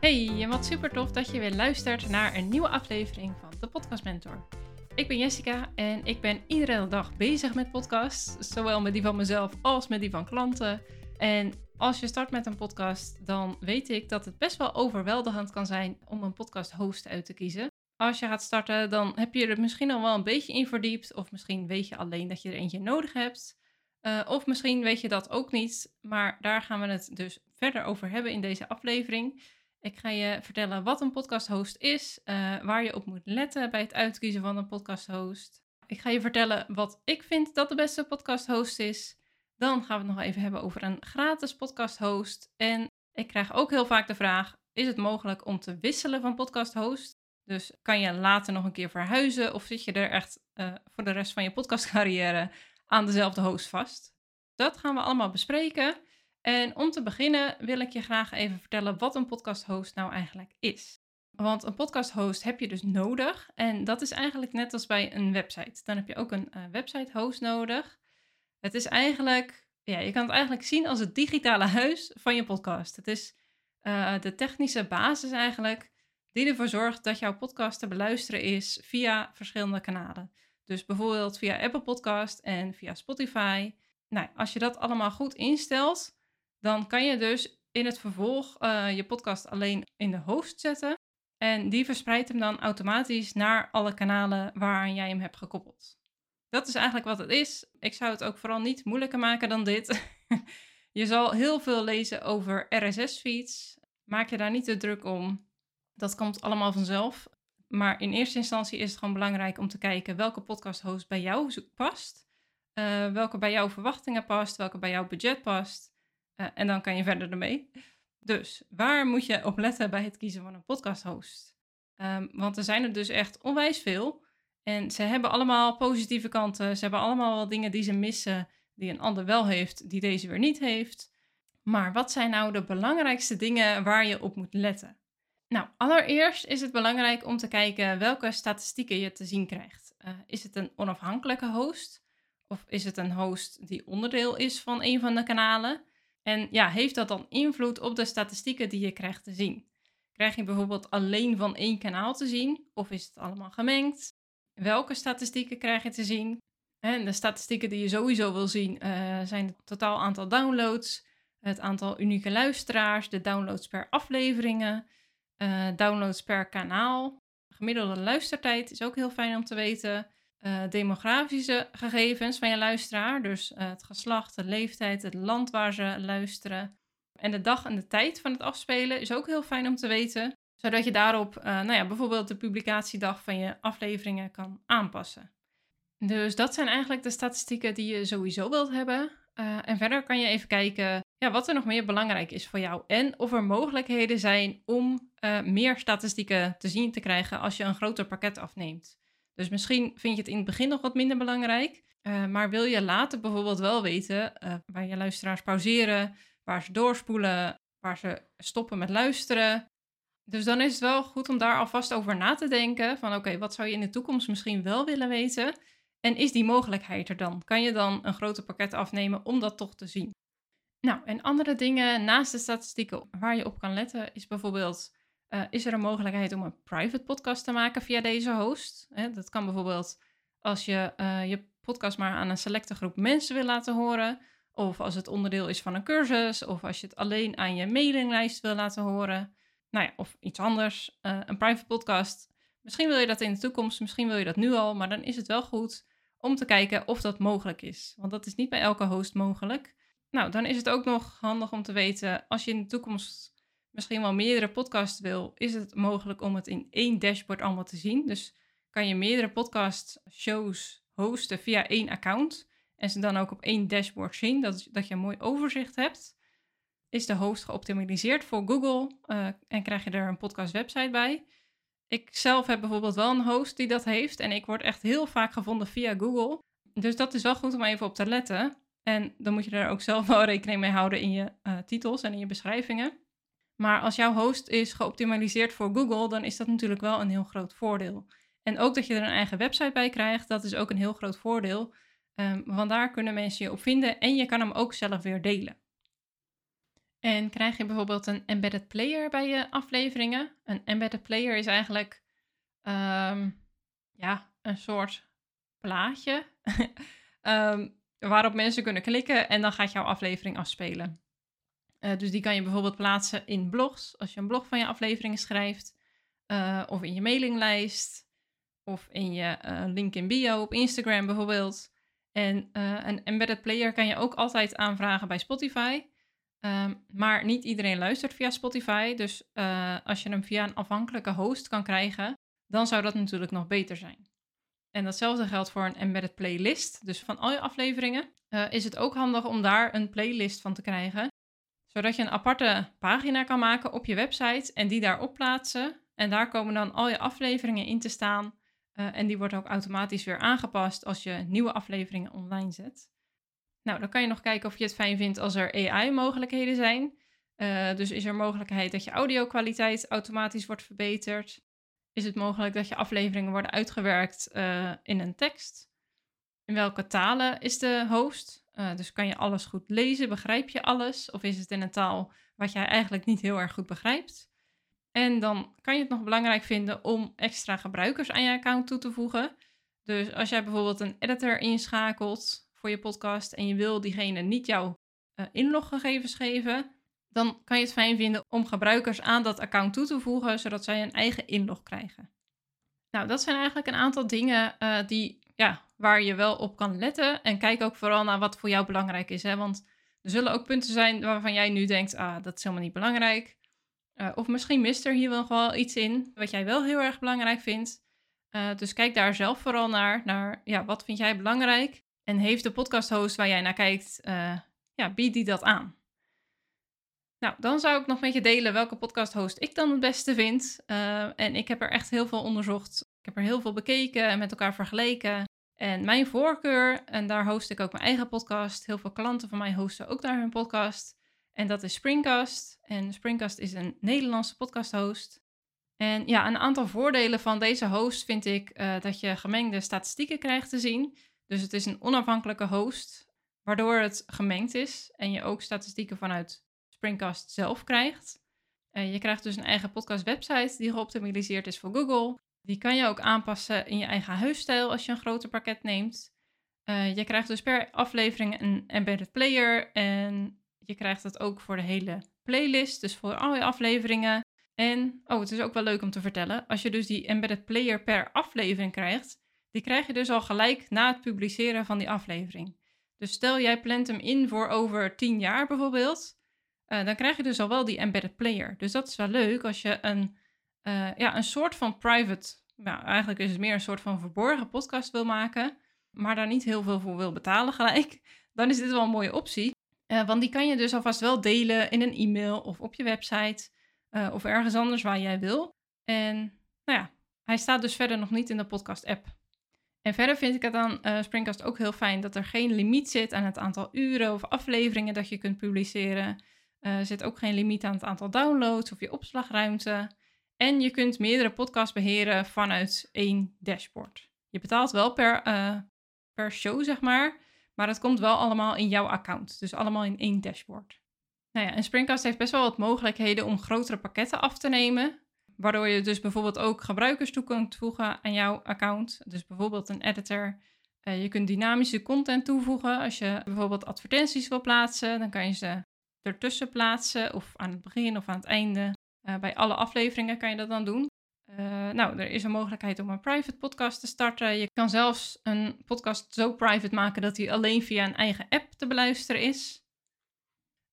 Hey, en wat super tof dat je weer luistert naar een nieuwe aflevering van de Podcast Mentor. Ik ben Jessica en ik ben iedere dag bezig met podcasts, zowel met die van mezelf als met die van klanten. En als je start met een podcast, dan weet ik dat het best wel overweldigend kan zijn om een podcast host uit te kiezen. Als je gaat starten, dan heb je er misschien al wel een beetje in verdiept, of misschien weet je alleen dat je er eentje nodig hebt. Uh, of misschien weet je dat ook niet, maar daar gaan we het dus verder over hebben in deze aflevering. Ik ga je vertellen wat een podcast-host is, uh, waar je op moet letten bij het uitkiezen van een podcast-host. Ik ga je vertellen wat ik vind dat de beste podcast-host is. Dan gaan we het nog even hebben over een gratis podcast-host. En ik krijg ook heel vaak de vraag: is het mogelijk om te wisselen van podcast-host? Dus kan je later nog een keer verhuizen of zit je er echt uh, voor de rest van je podcastcarrière aan dezelfde host vast? Dat gaan we allemaal bespreken. En om te beginnen wil ik je graag even vertellen wat een podcast host nou eigenlijk is. Want een podcast host heb je dus nodig. En dat is eigenlijk net als bij een website. Dan heb je ook een uh, website host nodig. Het is eigenlijk, ja, je kan het eigenlijk zien als het digitale huis van je podcast. Het is uh, de technische basis eigenlijk die ervoor zorgt dat jouw podcast te beluisteren is via verschillende kanalen. Dus bijvoorbeeld via Apple Podcast en via Spotify. Nou, als je dat allemaal goed instelt, dan kan je dus in het vervolg uh, je podcast alleen in de host zetten. En die verspreidt hem dan automatisch naar alle kanalen waaraan jij hem hebt gekoppeld. Dat is eigenlijk wat het is. Ik zou het ook vooral niet moeilijker maken dan dit. je zal heel veel lezen over RSS-feeds. Maak je daar niet te druk om. Dat komt allemaal vanzelf. Maar in eerste instantie is het gewoon belangrijk om te kijken welke podcast host bij jou past. Uh, welke bij jouw verwachtingen past, welke bij jouw budget past. Uh, en dan kan je verder ermee. Dus waar moet je op letten bij het kiezen van een podcast host? Um, want er zijn er dus echt onwijs veel. En ze hebben allemaal positieve kanten. Ze hebben allemaal wel dingen die ze missen, die een ander wel heeft, die deze weer niet heeft. Maar wat zijn nou de belangrijkste dingen waar je op moet letten? Nou, allereerst is het belangrijk om te kijken welke statistieken je te zien krijgt. Uh, is het een onafhankelijke host? Of is het een host die onderdeel is van een van de kanalen? En ja, heeft dat dan invloed op de statistieken die je krijgt te zien? Krijg je bijvoorbeeld alleen van één kanaal te zien? Of is het allemaal gemengd? Welke statistieken krijg je te zien? En de statistieken die je sowieso wil zien uh, zijn het totaal aantal downloads, het aantal unieke luisteraars, de downloads per afleveringen, uh, downloads per kanaal. Gemiddelde luistertijd is ook heel fijn om te weten. Uh, demografische gegevens van je luisteraar, dus uh, het geslacht, de leeftijd, het land waar ze luisteren. En de dag en de tijd van het afspelen is ook heel fijn om te weten, zodat je daarop nou ja, bijvoorbeeld de publicatiedag van je afleveringen kan aanpassen. Dus dat zijn eigenlijk de statistieken die je sowieso wilt hebben. en verder kan je even kijken ja, wat er nog meer belangrijk is voor jou en of er mogelijkheden zijn om meer statistieken te zien te krijgen als je een groter pakket afneemt. Dus misschien vind je het in het begin nog wat minder belangrijk, uh, maar wil je later bijvoorbeeld wel weten uh, waar je luisteraars pauzeren, waar ze doorspoelen, waar ze stoppen met luisteren. Dus dan is het wel goed om daar alvast over na te denken van oké, wat zou je in de toekomst misschien wel willen weten? En is die mogelijkheid er dan? Kan je dan een groter pakket afnemen om dat toch te zien? Nou, en andere dingen naast de statistieken waar je op kan letten is bijvoorbeeld, uh, is er een mogelijkheid om een private podcast te maken via deze host? Dat kan bijvoorbeeld als je uh, je podcast maar aan een selecte groep mensen wil laten horen, of als het onderdeel is van een cursus, of als je het alleen aan je mailinglijst wil laten horen. Nou ja, of iets anders, uh, een private podcast. Misschien wil je dat in de toekomst, misschien wil je dat nu al, maar dan is het wel goed om te kijken of dat mogelijk is. Want dat is niet bij elke host mogelijk. Nou, dan is het ook nog handig om te weten, als je in de toekomst misschien wel meerdere podcasts wil, is het mogelijk om het in één dashboard allemaal te zien. Dus kan je meerdere podcast shows hosten via één account en ze dan ook op één dashboard zien, dat, dat je een mooi overzicht hebt. Is de host geoptimaliseerd voor Google uh, en krijg je er een podcast website bij? Ik zelf heb bijvoorbeeld wel een host die dat heeft en ik word echt heel vaak gevonden via Google. Dus dat is wel goed om even op te letten. En dan moet je er ook zelf wel rekening mee houden in je uh, titels en in je beschrijvingen. Maar als jouw host is geoptimaliseerd voor Google, dan is dat natuurlijk wel een heel groot voordeel. En ook dat je er een eigen website bij krijgt, dat is ook een heel groot voordeel. Um, want daar kunnen mensen je op vinden en je kan hem ook zelf weer delen. En krijg je bijvoorbeeld een embedded player bij je afleveringen? Een embedded player is eigenlijk ehm, ja, een soort plaatje um, waarop mensen kunnen klikken en dan gaat jouw aflevering afspelen. Uh, dus die kan je bijvoorbeeld plaatsen in blogs, als je een blog van je afleveringen schrijft, uh, of in je mailinglijst, of in je uh, link in bio op Instagram bijvoorbeeld. En een embedded player kan je ook altijd aanvragen bij Spotify. Um, maar niet iedereen luistert via Spotify. Dus als je hem via een afhankelijke host kan krijgen, dan zou dat natuurlijk nog beter zijn. En datzelfde geldt voor een embedded playlist. Dus van al je afleveringen is het ook handig om daar een playlist van te krijgen. Zodat je een aparte pagina kan maken op je website en die daarop plaatsen. En daar komen dan al je afleveringen in te staan. Uh, en die wordt ook automatisch weer aangepast als je nieuwe afleveringen online zet. Nou, dan kan je nog kijken of je het fijn vindt als er AI-mogelijkheden zijn. Uh, dus is er mogelijkheid dat je audio-kwaliteit automatisch wordt verbeterd? is het mogelijk dat je afleveringen worden uitgewerkt uh, in een tekst. In welke talen is de host? Uh, dus kan je alles goed lezen? Begrijp je alles? Of is het in een taal wat jij eigenlijk niet heel erg goed begrijpt? En dan kan je het nog belangrijk vinden om extra gebruikers aan je account toe te voegen. Dus als jij bijvoorbeeld een editor inschakelt voor je podcast en je wil diegene niet jouw uh, inloggegevens geven, dan kan je het fijn vinden om gebruikers aan dat account toe te voegen, zodat zij een eigen inlog krijgen. Nou, dat zijn eigenlijk een aantal dingen uh, die, ja, waar je wel op kan letten. En kijk ook vooral naar wat voor jou belangrijk is. Hè? Want er zullen ook punten zijn waarvan jij nu denkt, ah, dat is helemaal niet belangrijk. Uh, of misschien mist er hier nog wel iets in wat jij wel heel erg belangrijk vindt. Uh, dus kijk daar zelf vooral naar, naar ja, wat vind jij belangrijk? En heeft de podcast host waar jij naar kijkt, ja, biedt die dat aan? Nou, dan zou ik nog met je delen welke podcast host ik dan het beste vind. En ik heb er echt heel veel onderzocht. Ik heb er heel veel bekeken en met elkaar vergeleken. En mijn voorkeur, en daar host ik ook mijn eigen podcast. Heel veel klanten van mij hosten ook daar hun podcast. En dat is Springcast. En Springcast is een Nederlandse podcast host. En ja, een aantal voordelen van deze host vind ik uh, dat je gemengde statistieken krijgt te zien. Dus het is een onafhankelijke host, waardoor het gemengd is. En je ook statistieken vanuit Springcast zelf krijgt. Uh, je krijgt dus een eigen podcast website die geoptimaliseerd is voor Google. Die kan je ook aanpassen in je eigen huisstijl als je een groter pakket neemt. Uh, je krijgt dus per aflevering een embedded player en je krijgt het ook voor de hele playlist, dus voor al je afleveringen. En, oh, het is ook wel leuk om te vertellen, als je dus die embedded player per aflevering krijgt, die krijg je dus al gelijk na het publiceren van die aflevering. Dus stel jij plant hem in voor over 10 jaar bijvoorbeeld, uh, dan krijg je dus al wel die embedded player. Dus dat is wel leuk als je een, uh, ja, een soort van private, nou eigenlijk is het meer een soort van verborgen podcast wil maken, maar daar niet heel veel voor wil betalen gelijk, dan is dit wel een mooie optie. Uh, want die kan je dus alvast wel delen in een e-mail of op je website of ergens anders waar jij wil. En nou ja, hij staat dus verder nog niet in de podcast-app. En verder vind ik het aan uh, Springcast ook heel fijn dat er geen limiet zit aan het aantal uren of afleveringen dat je kunt publiceren. Eh, er zit ook geen limiet aan het aantal downloads of je opslagruimte. En je kunt meerdere podcasts beheren vanuit één dashboard. Je betaalt wel per, uh, per show, zeg maar. Maar het komt wel allemaal in jouw account. Dus allemaal in één dashboard. Nou ja, en Springcast heeft best wel wat mogelijkheden om grotere pakketten af te nemen. Waardoor je dus bijvoorbeeld ook gebruikers toe kunt voegen aan jouw account. Dus bijvoorbeeld een editor. Uh, je kunt dynamische content toevoegen. Als je bijvoorbeeld advertenties wil plaatsen, dan kan je ze ertussen plaatsen of aan het begin of aan het einde. Uh, bij alle afleveringen kan je dat dan doen. Uh, nou, er is een mogelijkheid om een private podcast te starten. Je kan zelfs een podcast zo private maken dat hij alleen via een eigen app te beluisteren is.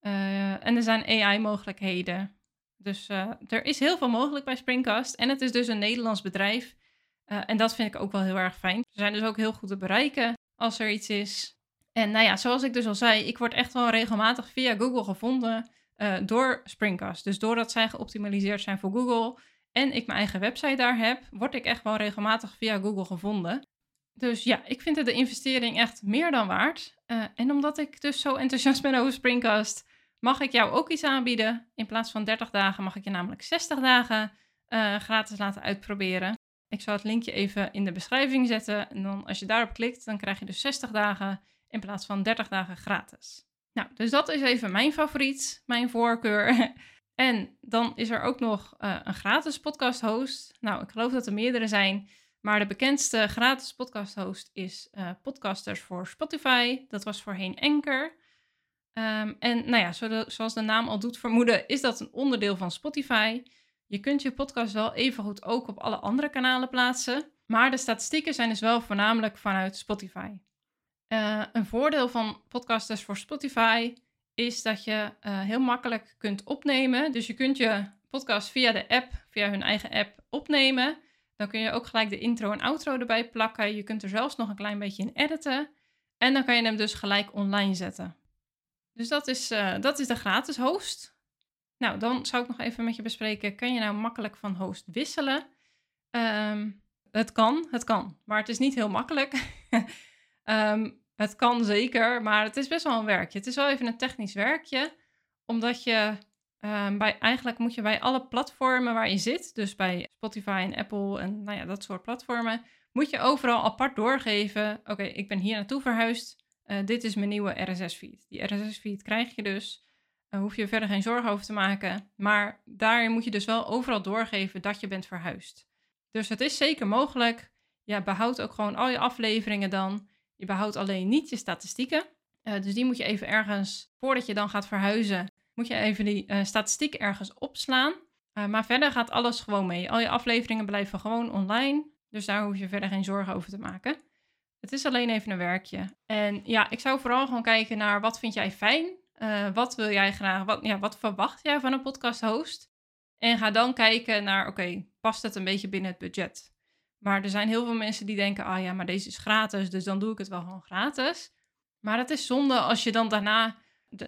Uh, en er zijn AI-mogelijkheden. Dus er is heel veel mogelijk bij Springcast. En het is dus een Nederlands bedrijf. en dat vind ik ook wel heel erg fijn. Ze zijn dus ook heel goed te bereiken als er iets is. En nou ja, zoals ik dus al zei, ik word echt wel regelmatig via Google gevonden uh, door Springcast. Dus doordat zij geoptimaliseerd zijn voor Google en ik mijn eigen website daar heb, word ik echt wel regelmatig via Google gevonden. Dus ja, ik vind het de investering echt meer dan waard. Uh, en omdat ik dus zo enthousiast ben over Springcast, mag ik jou ook iets aanbieden. In plaats van 30 dagen mag ik je namelijk 60 dagen uh, gratis laten uitproberen. Ik zal het linkje even in de beschrijving zetten. En dan als je daarop klikt, dan krijg je dus 60 dagen in plaats van 30 dagen gratis. Nou, dus dat is even mijn favoriet, mijn voorkeur. en dan is er ook nog uh, een gratis podcast host. Nou, ik geloof dat er meerdere zijn. Maar de bekendste gratis podcast host is uh, Podcasters voor Spotify. Dat was voorheen Anchor. Um, en nou ja, zoals de naam al doet vermoeden, is dat een onderdeel van Spotify. Je kunt je podcast wel even goed ook op alle andere kanalen plaatsen. Maar de statistieken zijn dus wel voornamelijk vanuit Spotify. Uh, een voordeel van podcasters voor Spotify is dat je uh, heel makkelijk kunt opnemen. Dus je kunt je podcast via de app, via hun eigen app opnemen. Dan kun je ook gelijk de intro en outro erbij plakken. Je kunt er zelfs nog een klein beetje in editen. En dan kan je hem dus gelijk online zetten. Dus dat is, uh, dat is de gratis host. Nou, dan zou ik nog even met je bespreken. Kan je nou makkelijk van host wisselen? Um, het kan, het kan. Maar het is niet heel makkelijk. um, het kan zeker, maar het is best wel een werkje. Het is wel even een technisch werkje. Omdat je um, bij, eigenlijk moet je bij alle platformen waar je zit, dus bij Spotify en Apple en nou ja, dat soort platformen, moet je overal apart doorgeven. Oké, ik ben hier naartoe verhuisd. Uh, dit is mijn nieuwe RSS-feed. Die RSS-feed krijg je dus. Daar hoef je verder geen zorgen over te maken. Maar daarin moet je dus wel overal doorgeven dat je bent verhuisd. Dus het is zeker mogelijk. Ja, behoud ook gewoon al je afleveringen dan. Je behoudt alleen niet je statistieken. Uh, dus die moet je even ergens, voordat je dan gaat verhuizen, moet je even die uh, statistiek ergens opslaan. Uh, maar verder gaat alles gewoon mee. Al je afleveringen blijven gewoon online. Dus daar hoef je verder geen zorgen over te maken. Het is alleen even een werkje. En ja, ik zou vooral gewoon kijken naar wat vind jij fijn? Wat wil jij graag? Wat, ja, wat verwacht jij van een podcast host? En ga dan kijken naar, oké, past het een beetje binnen het budget? Maar er zijn heel veel mensen die denken, ah ja, maar deze is gratis, dus dan doe ik het wel gewoon gratis. Maar het is zonde als je dan daarna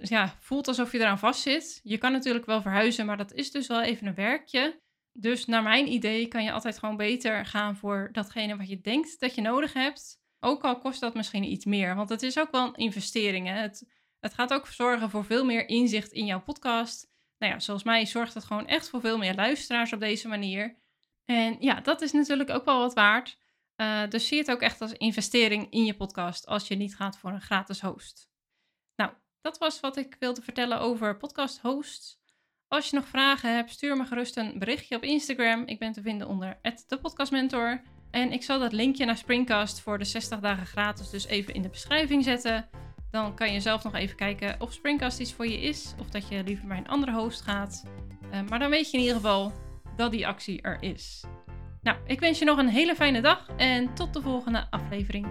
ja, voelt alsof je eraan vastzit. Je kan natuurlijk wel verhuizen, maar dat is dus wel even een werkje. Dus naar mijn idee kan je altijd gewoon beter gaan voor datgene wat je denkt dat je nodig hebt. Ook al kost dat misschien iets meer, want het is ook wel een investering. Hè? Het, het gaat ook zorgen voor veel meer inzicht in jouw podcast. Nou ja, zoals mij zorgt het gewoon echt voor veel meer luisteraars op deze manier. En ja, dat is natuurlijk ook wel wat waard. Uh, dus zie het ook echt als investering in je podcast als je niet gaat voor een gratis host. Nou, dat was wat ik wilde vertellen over podcast hosts. Als je nog vragen hebt, stuur me gerust een berichtje op Instagram. Ik ben te vinden onder @thepodcastmentor. En ik zal dat linkje naar Springcast voor de 60 dagen gratis dus even in de beschrijving zetten. Dan kan je zelf nog even kijken of Springcast iets voor je is. Of dat je liever bij een andere host gaat. Uh, maar dan weet je in ieder geval dat die actie er is. Nou, ik wens je nog een hele fijne dag en tot de volgende aflevering.